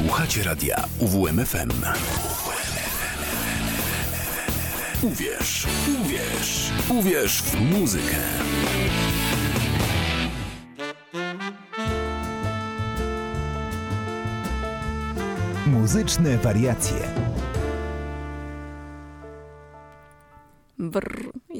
Słuchacie radia UWMFM. Uwierz, uwierz, uwierz w muzykę. Muzyczne wariacje.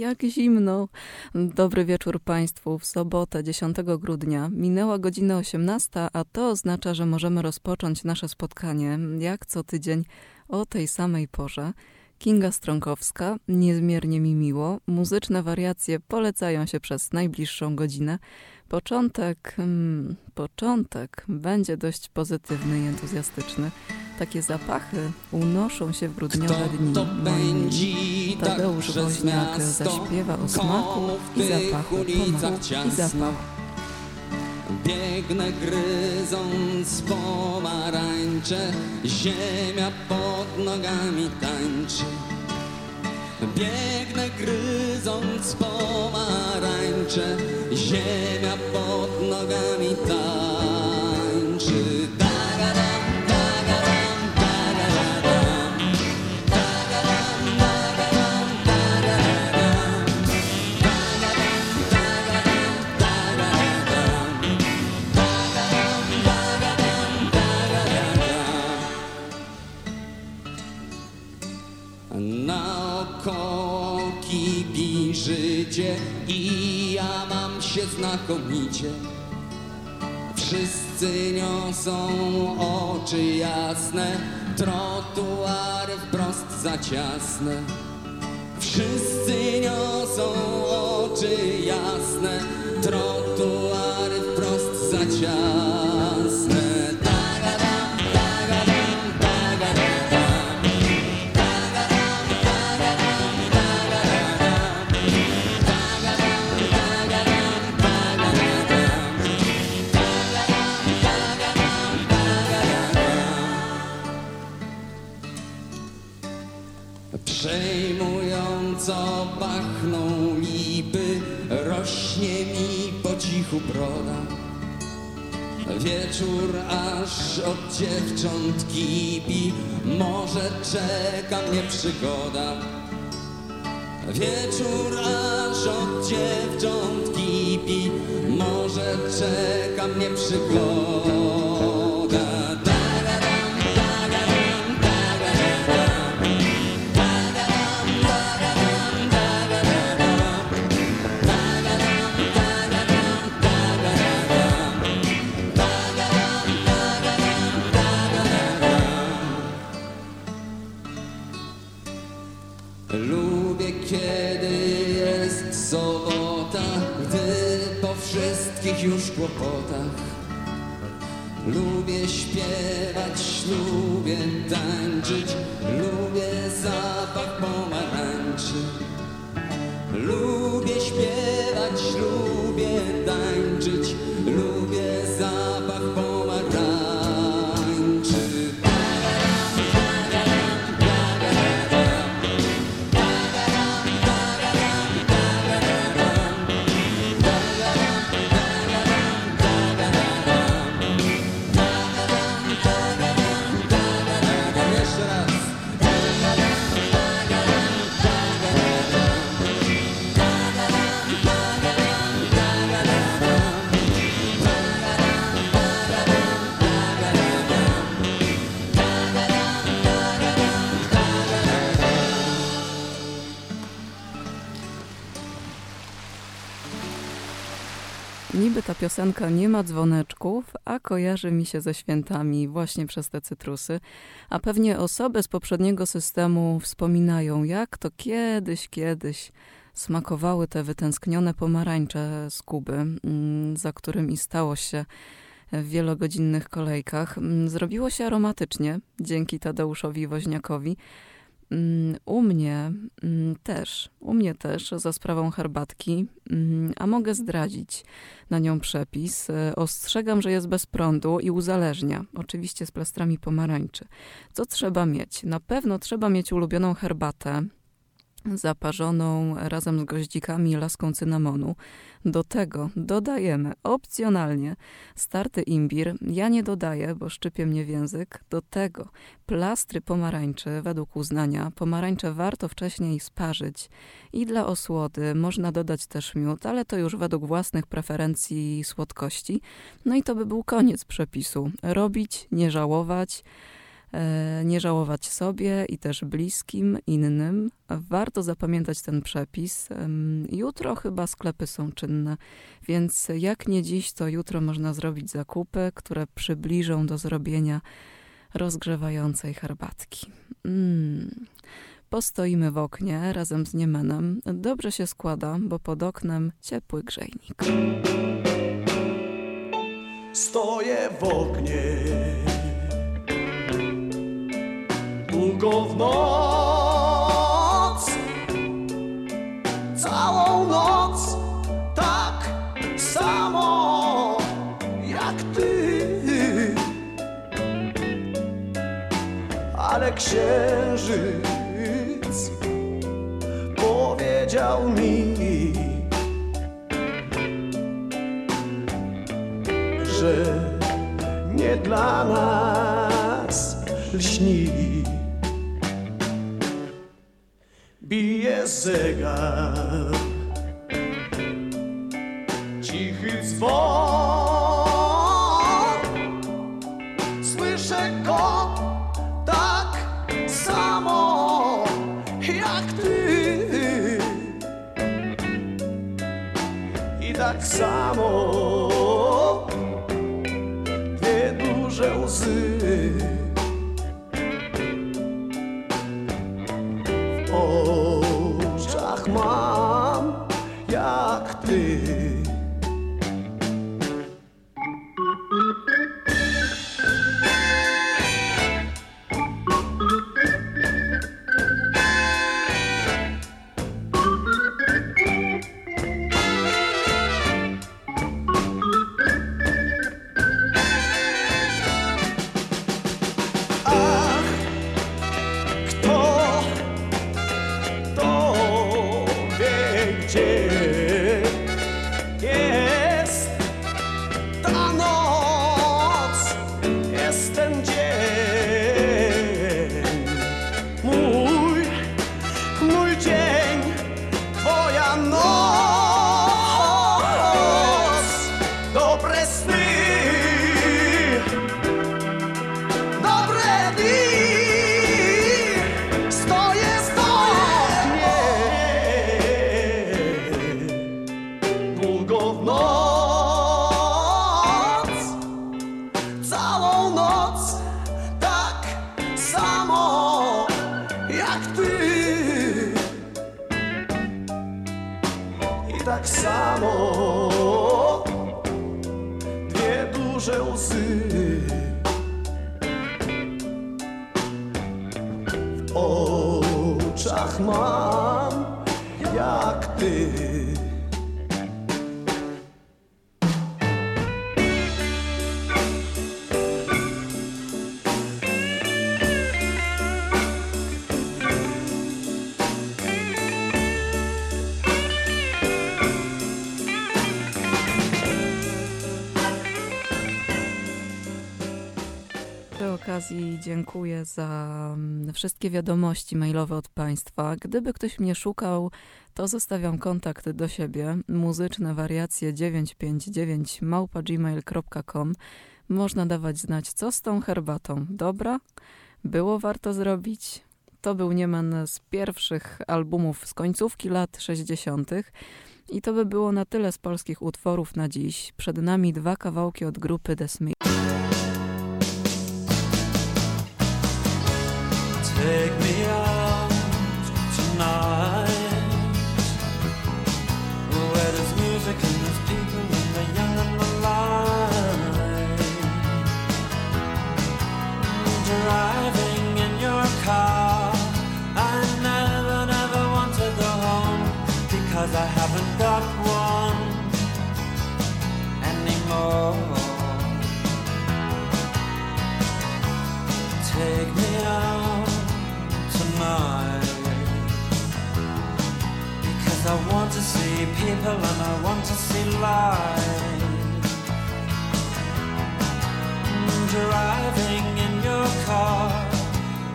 Jak zimno. Dobry wieczór Państwu. W sobotę 10 grudnia minęła godzina 18, a to oznacza, że możemy rozpocząć nasze spotkanie, jak co tydzień, o tej samej porze. Kinga Strąkowska, niezmiernie mi miło. Muzyczne wariacje polecają się przez najbliższą godzinę. Początek, hmm, początek będzie dość pozytywny i entuzjastyczny. Takie zapachy unoszą się w grudniowe dni. to pędzi Tadeusz tak Woźniak zaśpiewa o smaku i zapachu pomaku i zapachu. Biegnę gryząc pomarańcze, ziemia pod nogami tańczy. Biegnę gryząc pomarańcze, ziemia pod nogami tańczy. Życie i ja mam się znakomicie. Wszyscy niosą oczy jasne, trotuary wprost za ciasne. Wszyscy niosą oczy jasne, dziewcząt kipi, może czeka mnie przygoda. Wieczór aż od dziewcząt kipi, może czeka mnie przygoda. 路边担着 piosenka nie ma dzwoneczków, a kojarzy mi się ze świętami właśnie przez te cytrusy. A pewnie osoby z poprzedniego systemu wspominają, jak to kiedyś, kiedyś smakowały te wytęsknione pomarańcze z Kuby, mm, za którymi stało się w wielogodzinnych kolejkach. Mm, Zrobiło się aromatycznie dzięki Tadeuszowi Woźniakowi. Mm, U mnie mm, też, u mnie też za sprawą herbatki, mm, a mogę zdradzić na nią przepis. E, Ostrzegam, że jest bez prądu i uzależnia, oczywiście z plastrami pomarańczy. Co trzeba mieć? Na pewno trzeba mieć ulubioną herbatę, zaparzoną razem z goździkami laską cynamonu. Do tego dodajemy opcjonalnie starty imbir. Ja nie dodaję, bo szczypie mnie w język. Do tego plastry pomarańczy według uznania. Pomarańcze warto wcześniej sparzyć i dla osłody można dodać też miód, ale to już według własnych preferencji słodkości. No i to by był koniec przepisu. Robić, nie żałować. E, nie żałować sobie i też bliskim, innym. Warto zapamiętać ten przepis. Jutro chyba sklepy są czynne, więc jak nie dziś, to jutro można zrobić zakupy, które przybliżą do zrobienia rozgrzewającej herbatki. Mm. Postoimy w oknie razem z Niemenem. Dobrze się składa, bo pod oknem ciepły grzejnik. Stoję w oknie Długo w noc Całą noc Tak samo Jak ty Ale księżyc Powiedział mi że nie dla nas lśni. Bije zegar, cichy dzwon, okazji dziękuję za mm, wszystkie wiadomości mailowe od Państwa. Gdyby ktoś mnie szukał, to zostawiam kontakt do siebie. Muzyczne wariacje 959 małpa.gmail.com Można dawać znać, co z tą herbatą. Dobra? Było warto zrobić? To był Niemen z pierwszych albumów z końcówki lat 60. I to by było na tyle z polskich utworów na dziś. Przed nami dwa kawałki od grupy The. I never never want to go because I haven't got one anymore I want to see people and I want to see light. Mm, driving in your car.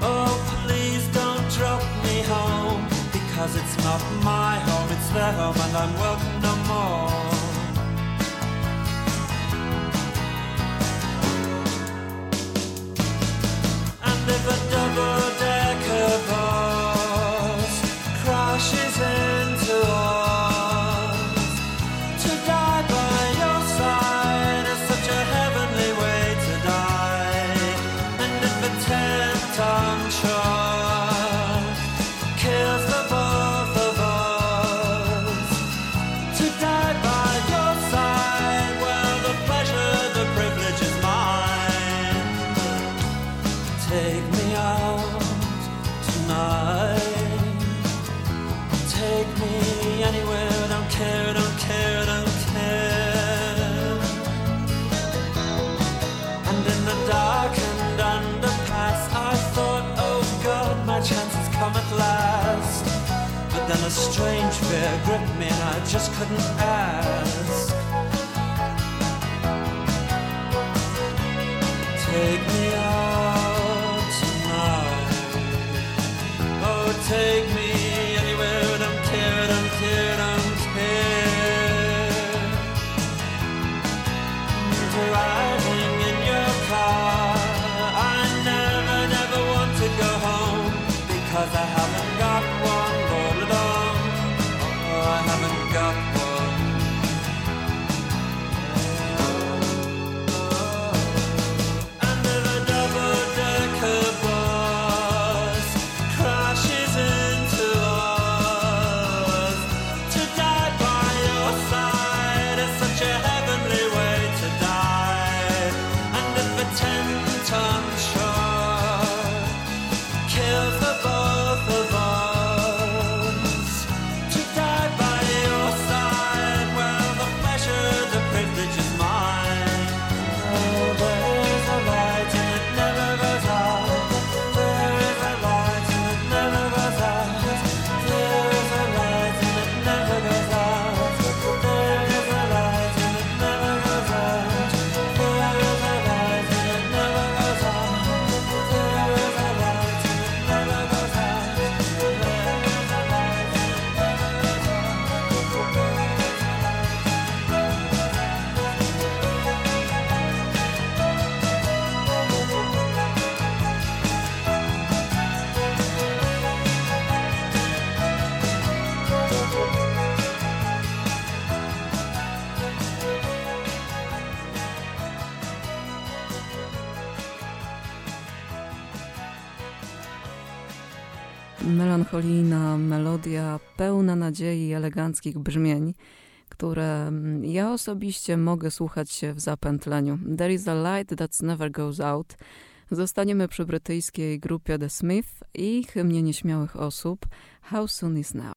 Oh, please don't drop me home. Because it's not my home, it's their home, and I'm welcome no more. And if a double just couldn't ask. Take me. melancholijna melodia pełna nadziei i eleganckich brzmień, które mm, ja osobiście mogę słuchać w zapętleniu. There is a light that never goes out. Zostaniemy przy brytyjskiej grupie The Smith i hymnie nieśmiałych osób How Soon Is Now.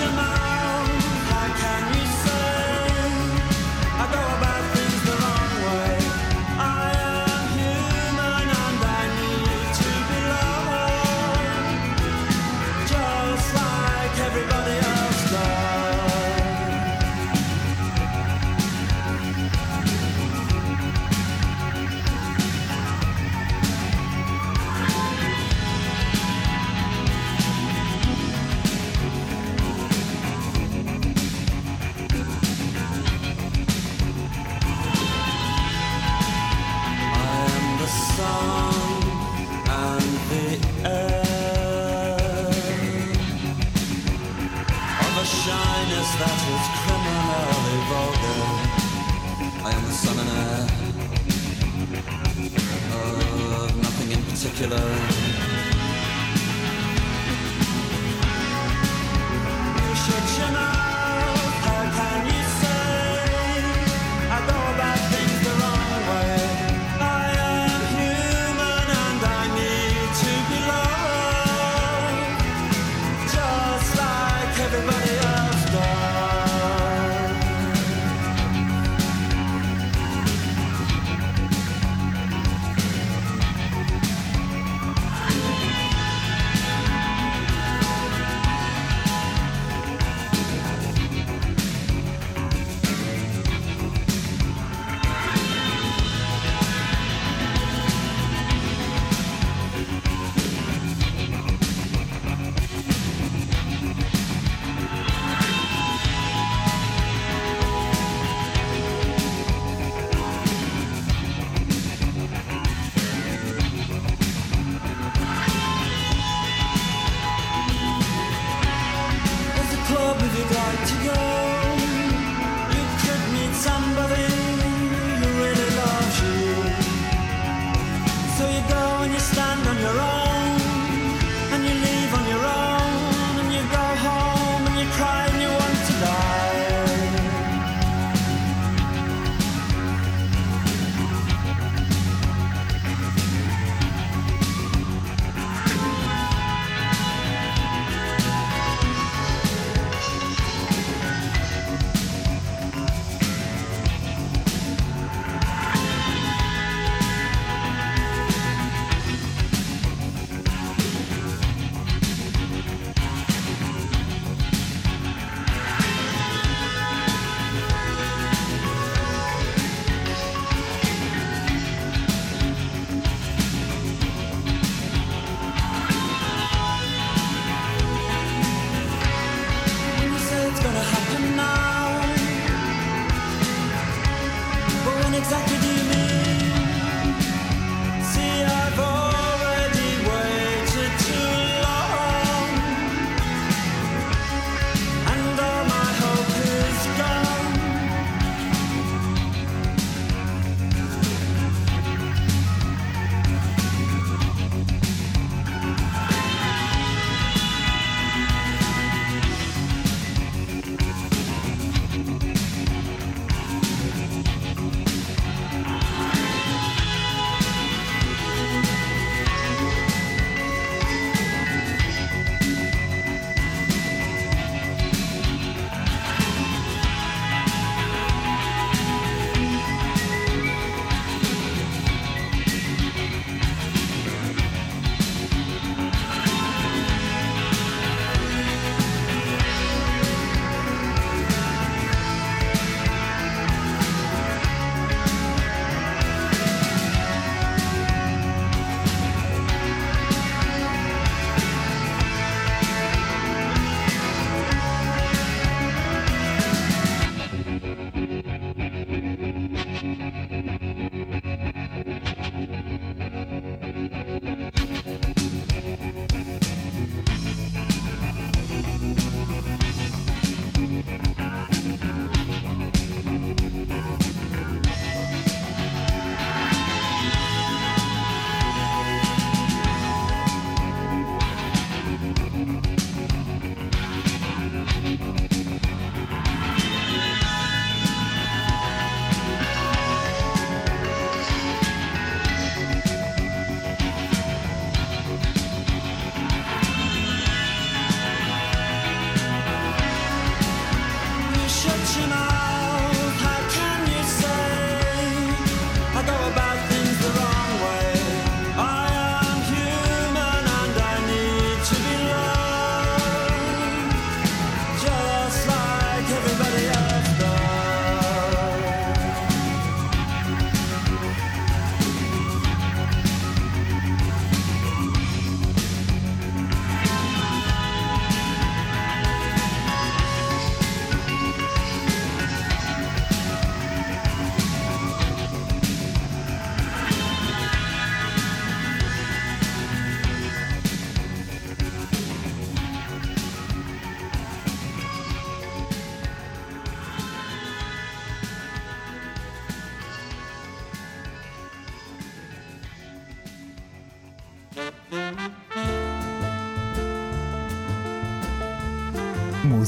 Shema. Particular.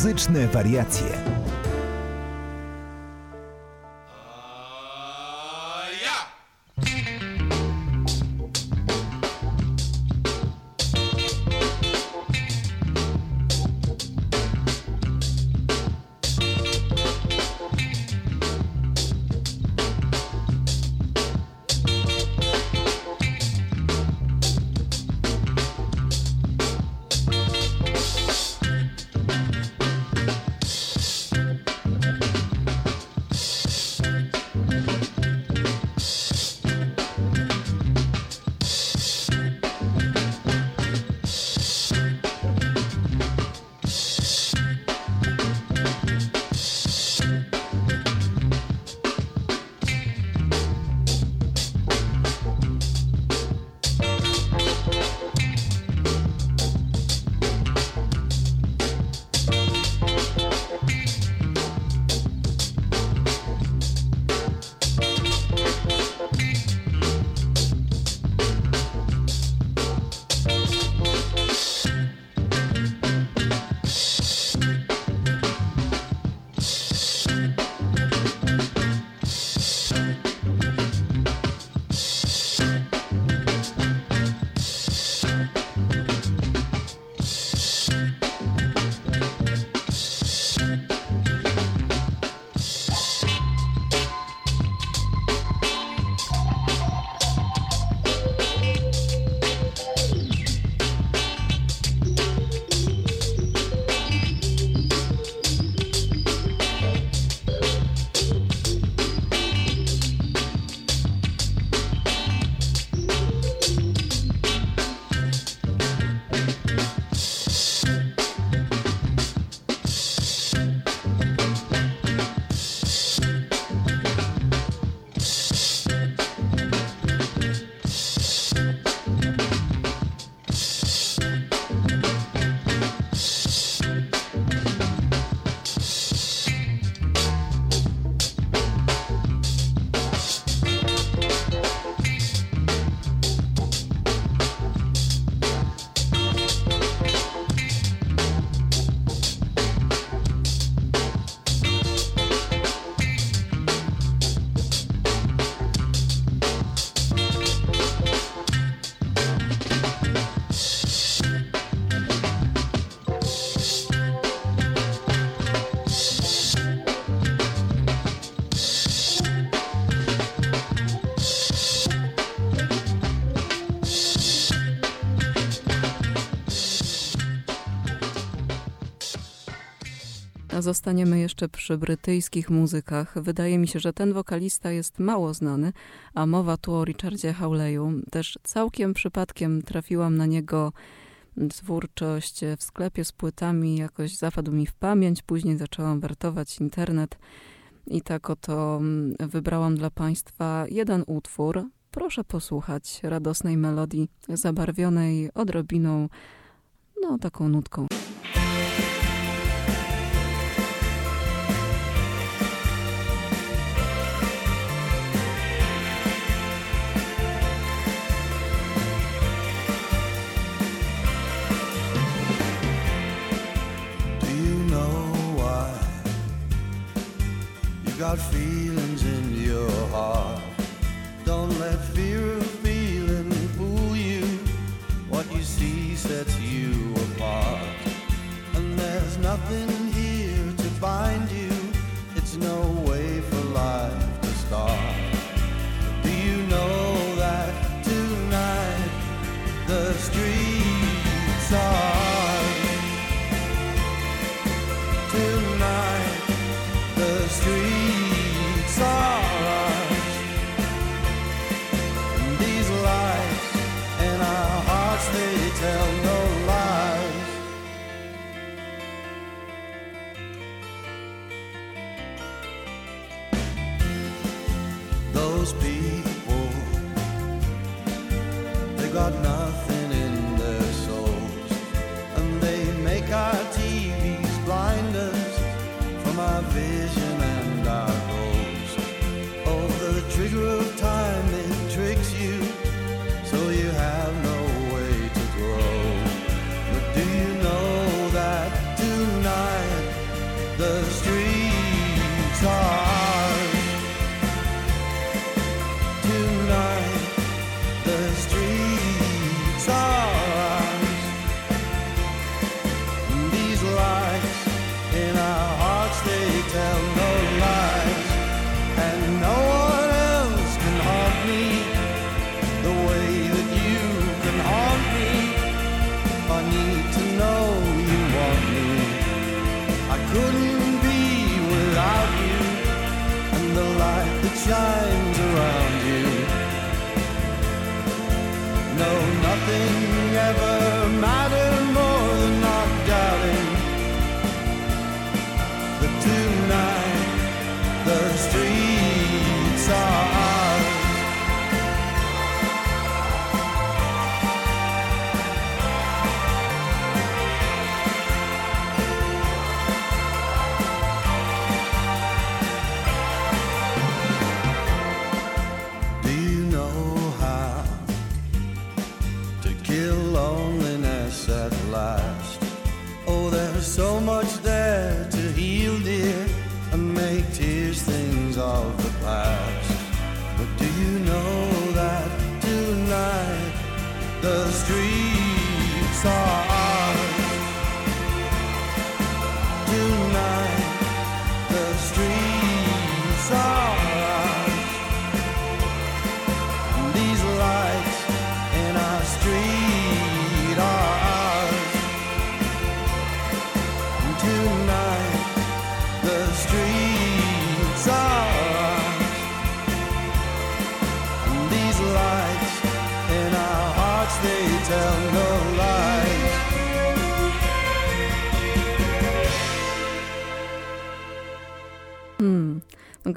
Muzyczne wariacje. Zostaniemy jeszcze przy brytyjskich muzykach. Wydaje mi się, że ten wokalista jest mało znany, a mowa tu o Richardzie Hawleyu. Też całkiem przypadkiem trafiłam na niego twórczość w sklepie z płytami, jakoś zapadł mi w pamięć. Później zaczęłam wertować internet i tak oto mm, wybrałam dla Państwa jeden utwór. Proszę posłuchać radosnej melodii, zabarwionej odrobiną, no taką nutką. You got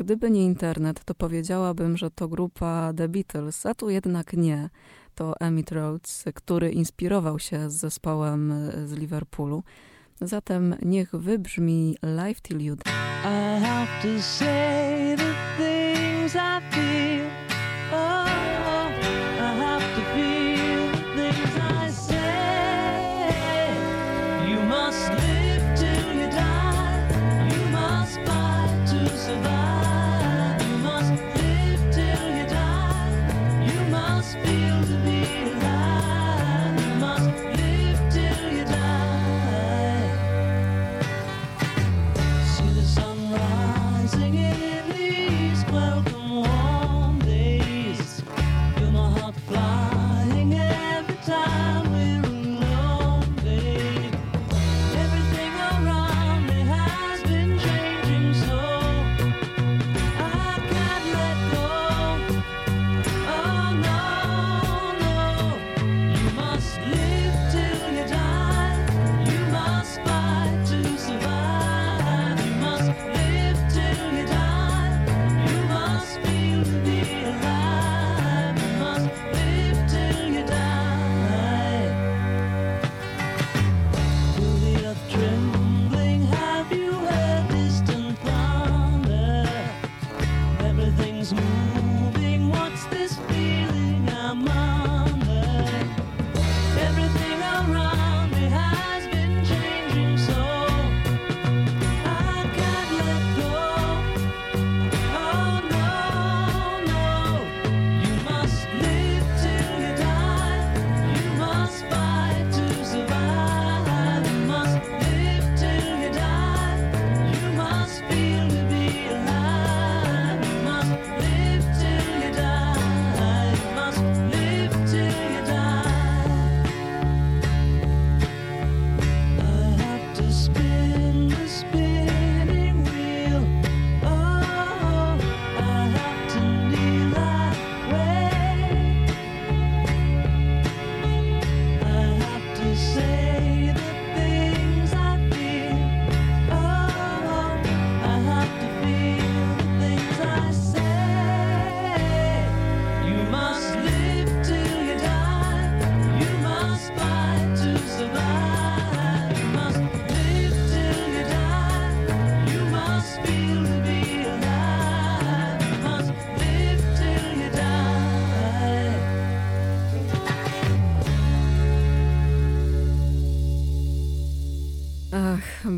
Gdyby nie internet, to powiedziałabym, że to grupa The Beatles, a tu jednak nie. To Emmett Rhodes, który inspirował się z zespołem e, z Liverpoolu. Zatem niech wybrzmi Live Till You. I have to say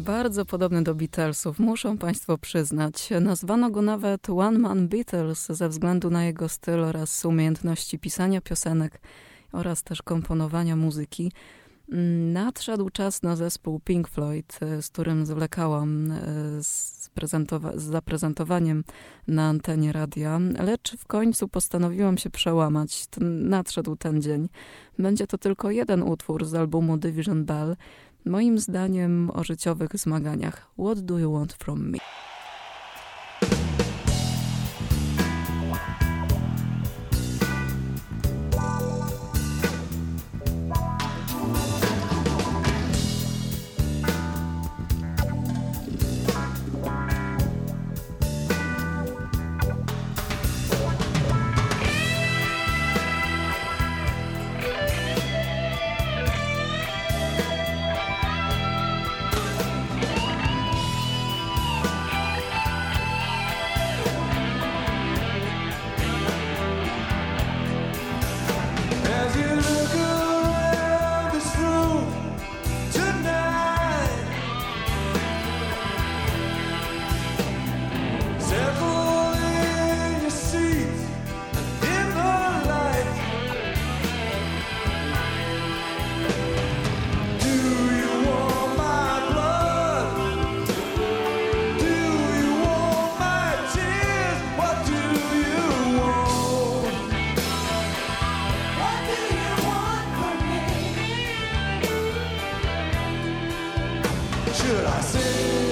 Bardzo podobny do Beatlesów, muszą Państwo przyznać. Nazwano go nawet One Man Beatles ze względu na jego styl oraz umiejętności pisania piosenek oraz też komponowania muzyki. Mm, nadszedł czas na zespół Pink Floyd, e, z którym zwlekałam e, z, prezentowa- z zaprezentowaniem na antenie radia, lecz w końcu postanowiłam się przełamać. Nadszedł ten dzień. Będzie to tylko jeden utwór z albumu Division Bell moim zdaniem o życiowych zmaganiach What do you want from me? should I sing?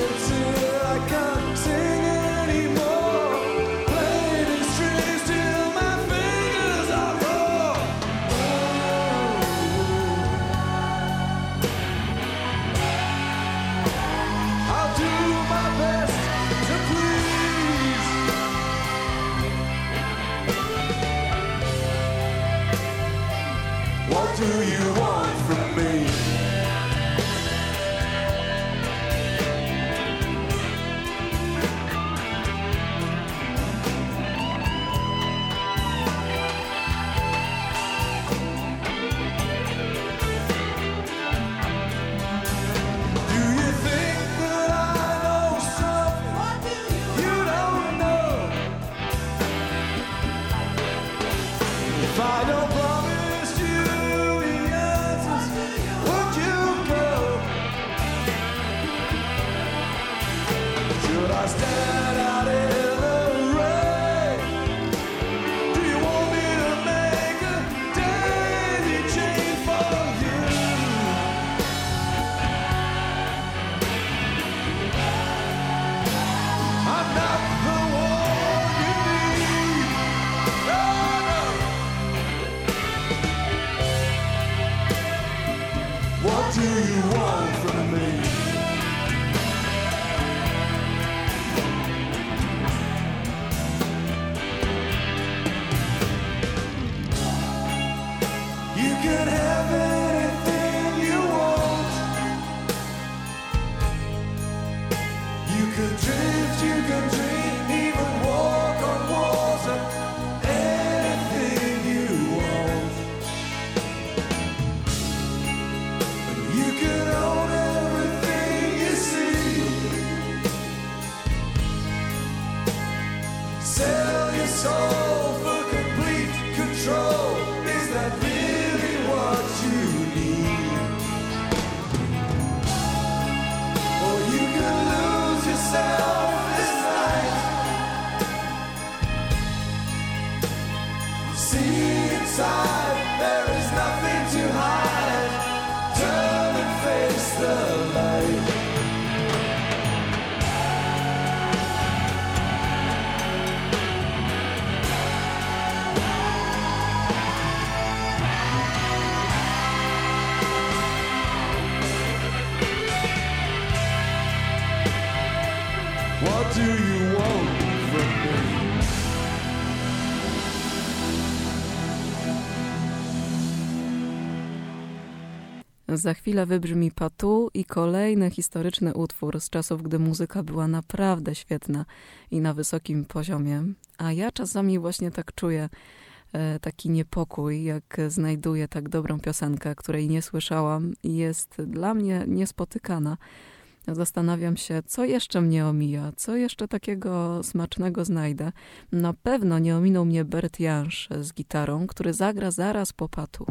Za chwilę wybrzmi Patu i kolejny historyczny utwór z czasów, gdy muzyka była naprawdę świetna i na wysokim poziomie. A ja czasami właśnie tak czuję e, taki niepokój, jak znajduję tak dobrą piosenkę, której nie słyszałam i jest dla mnie niespotykana. Zastanawiam się, co jeszcze mnie omija, co jeszcze takiego smacznego znajdę. Na pewno nie ominął mnie Bert Jansz z gitarą, który zagra zaraz po patu.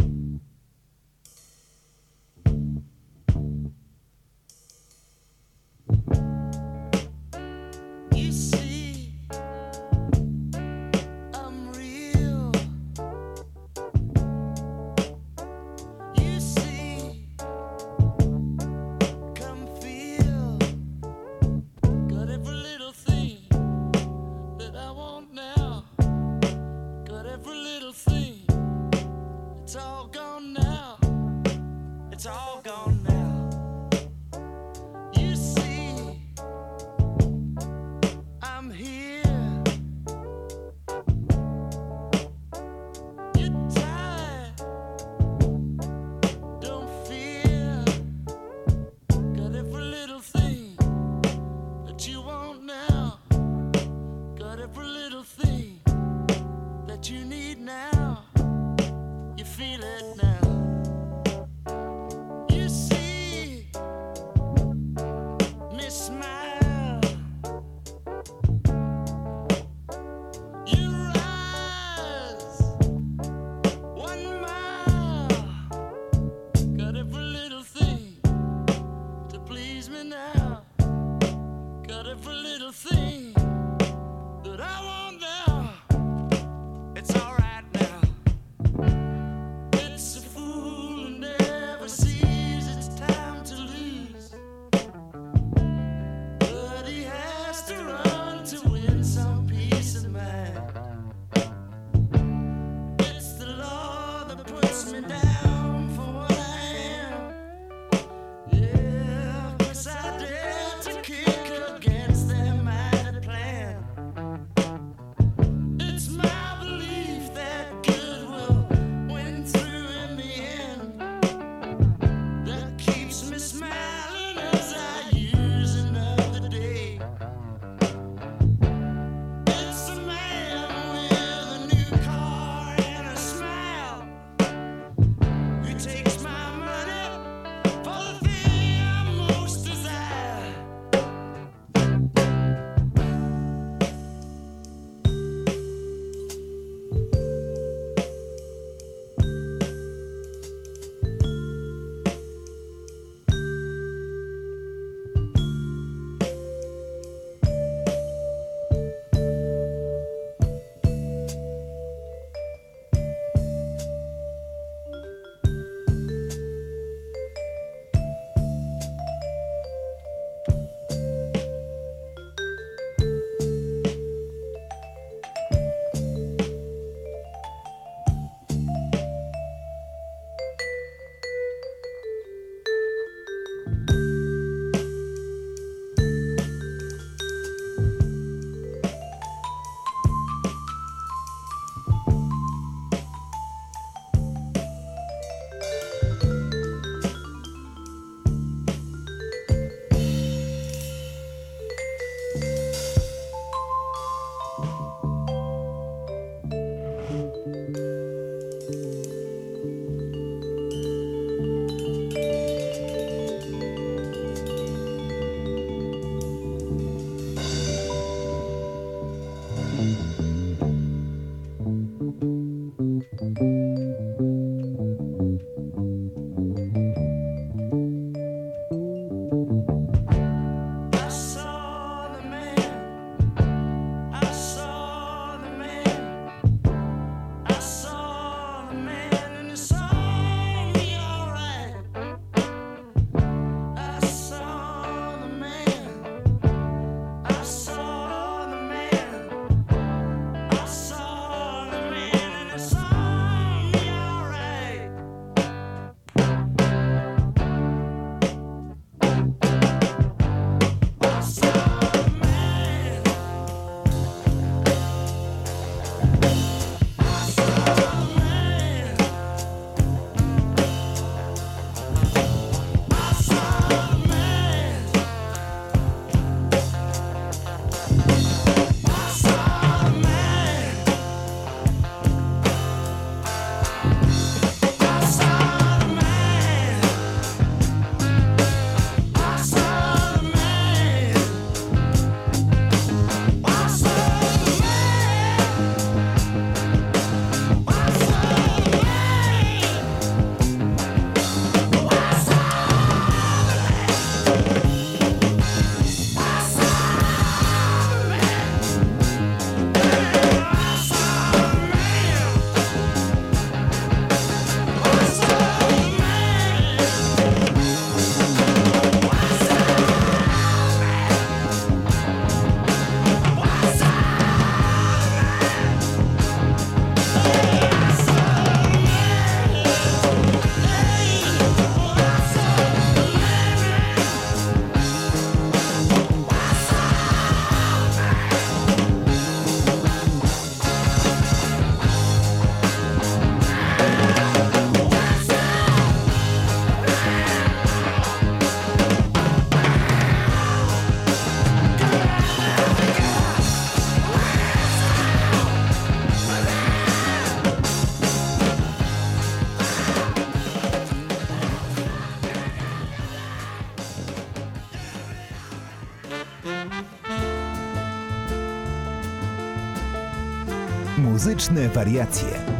Muzyczne wariacje.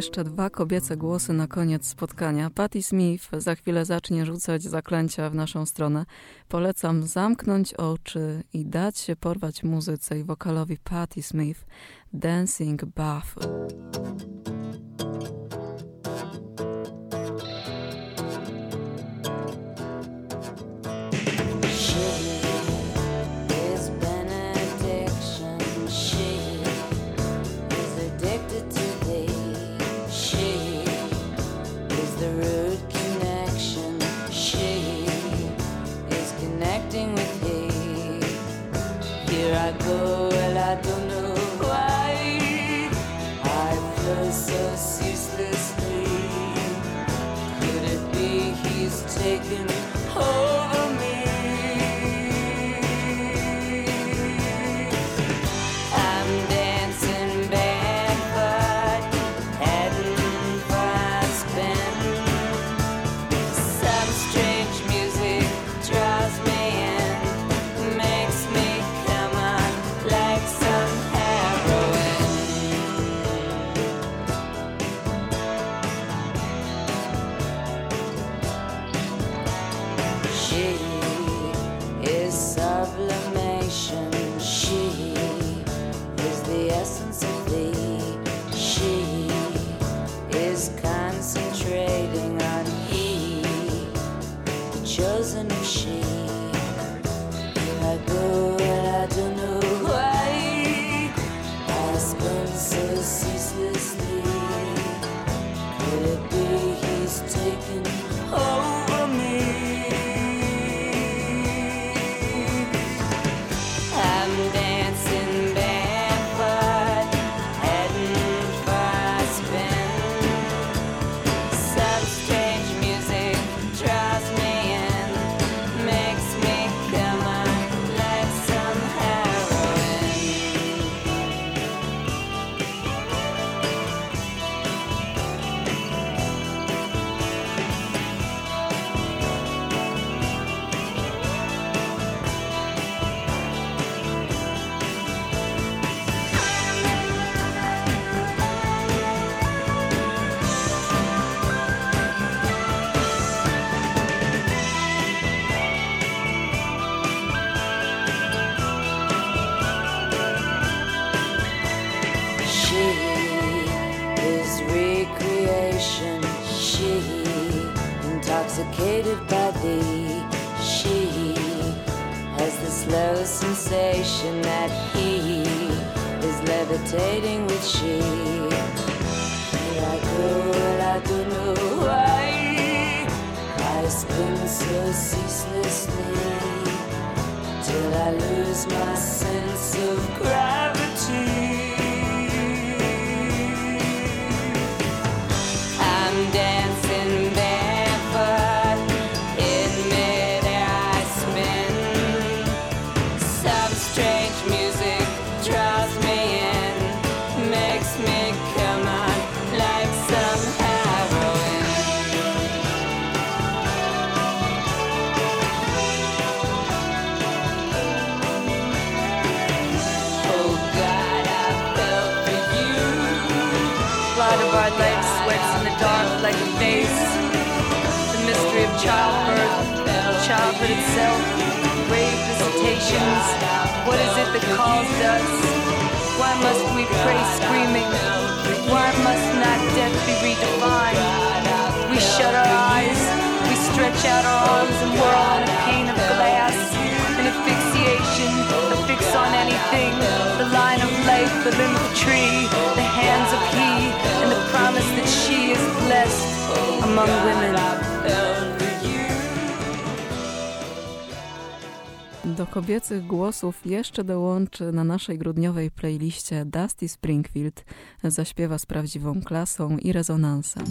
Jeszcze dwa kobiece głosy na koniec spotkania. Patti Smith za chwilę zacznie rzucać zaklęcia w naszą stronę. Polecam zamknąć oczy i dać się porwać muzyce i wokalowi Patti Smith Dancing Buff. among women. Do kobiecych głosów jeszcze dołączy na naszej grudniowej playliście Dusty Springfield. Zaśpiewa z prawdziwą klasą i rezonansem.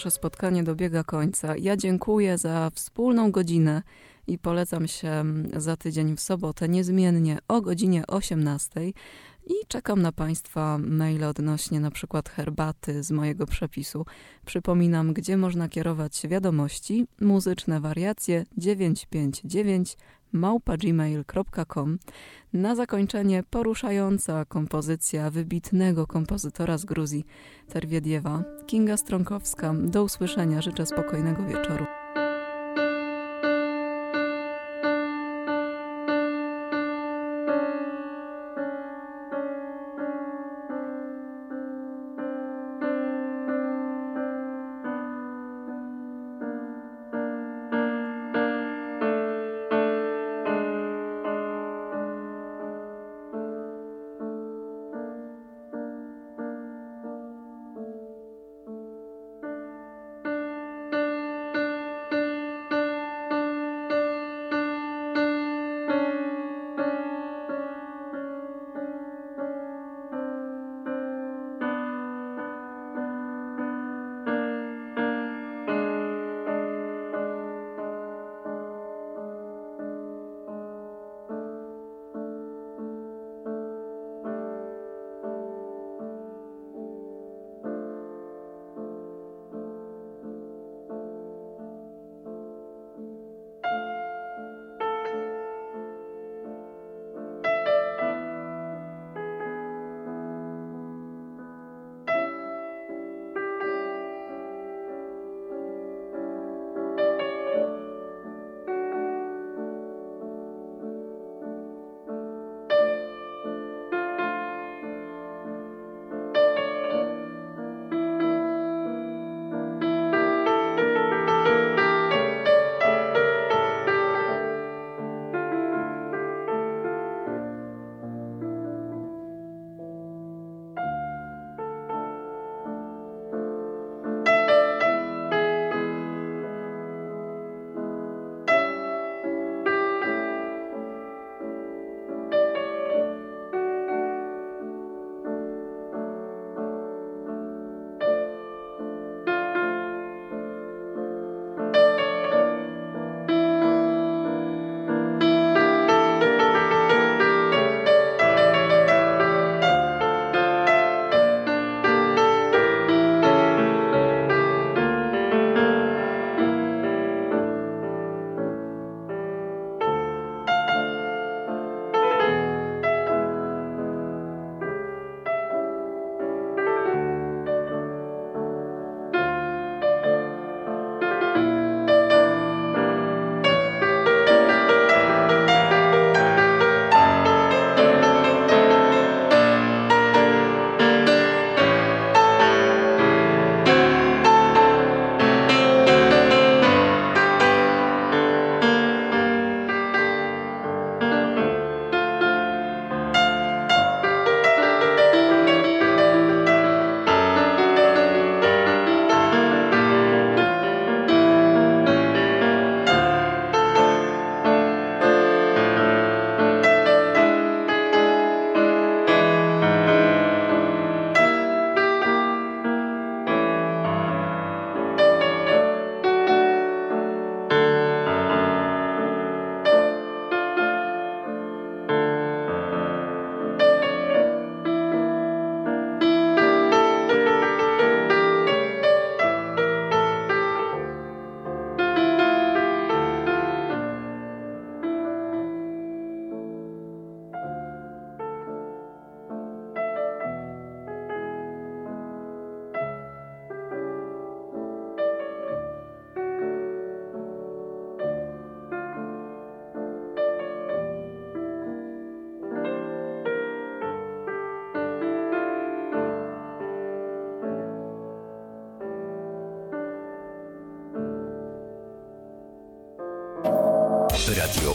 Nasze spotkanie dobiega końca. Ja dziękuję za wspólną godzinę i polecam się mm, za tydzień w sobotę niezmiennie o godzinie 18. I czekam na Państwa maile odnośnie na przykład herbaty z mojego przepisu. Przypominam, gdzie można kierować wiadomości, muzyczne wariacje 959 małpa.gmail.com. Na zakończenie poruszająca kompozycja wybitnego kompozytora z Gruzji, Terwiediewa, Kinga Stronkowska. Do usłyszenia, życzę spokojnego wieczoru.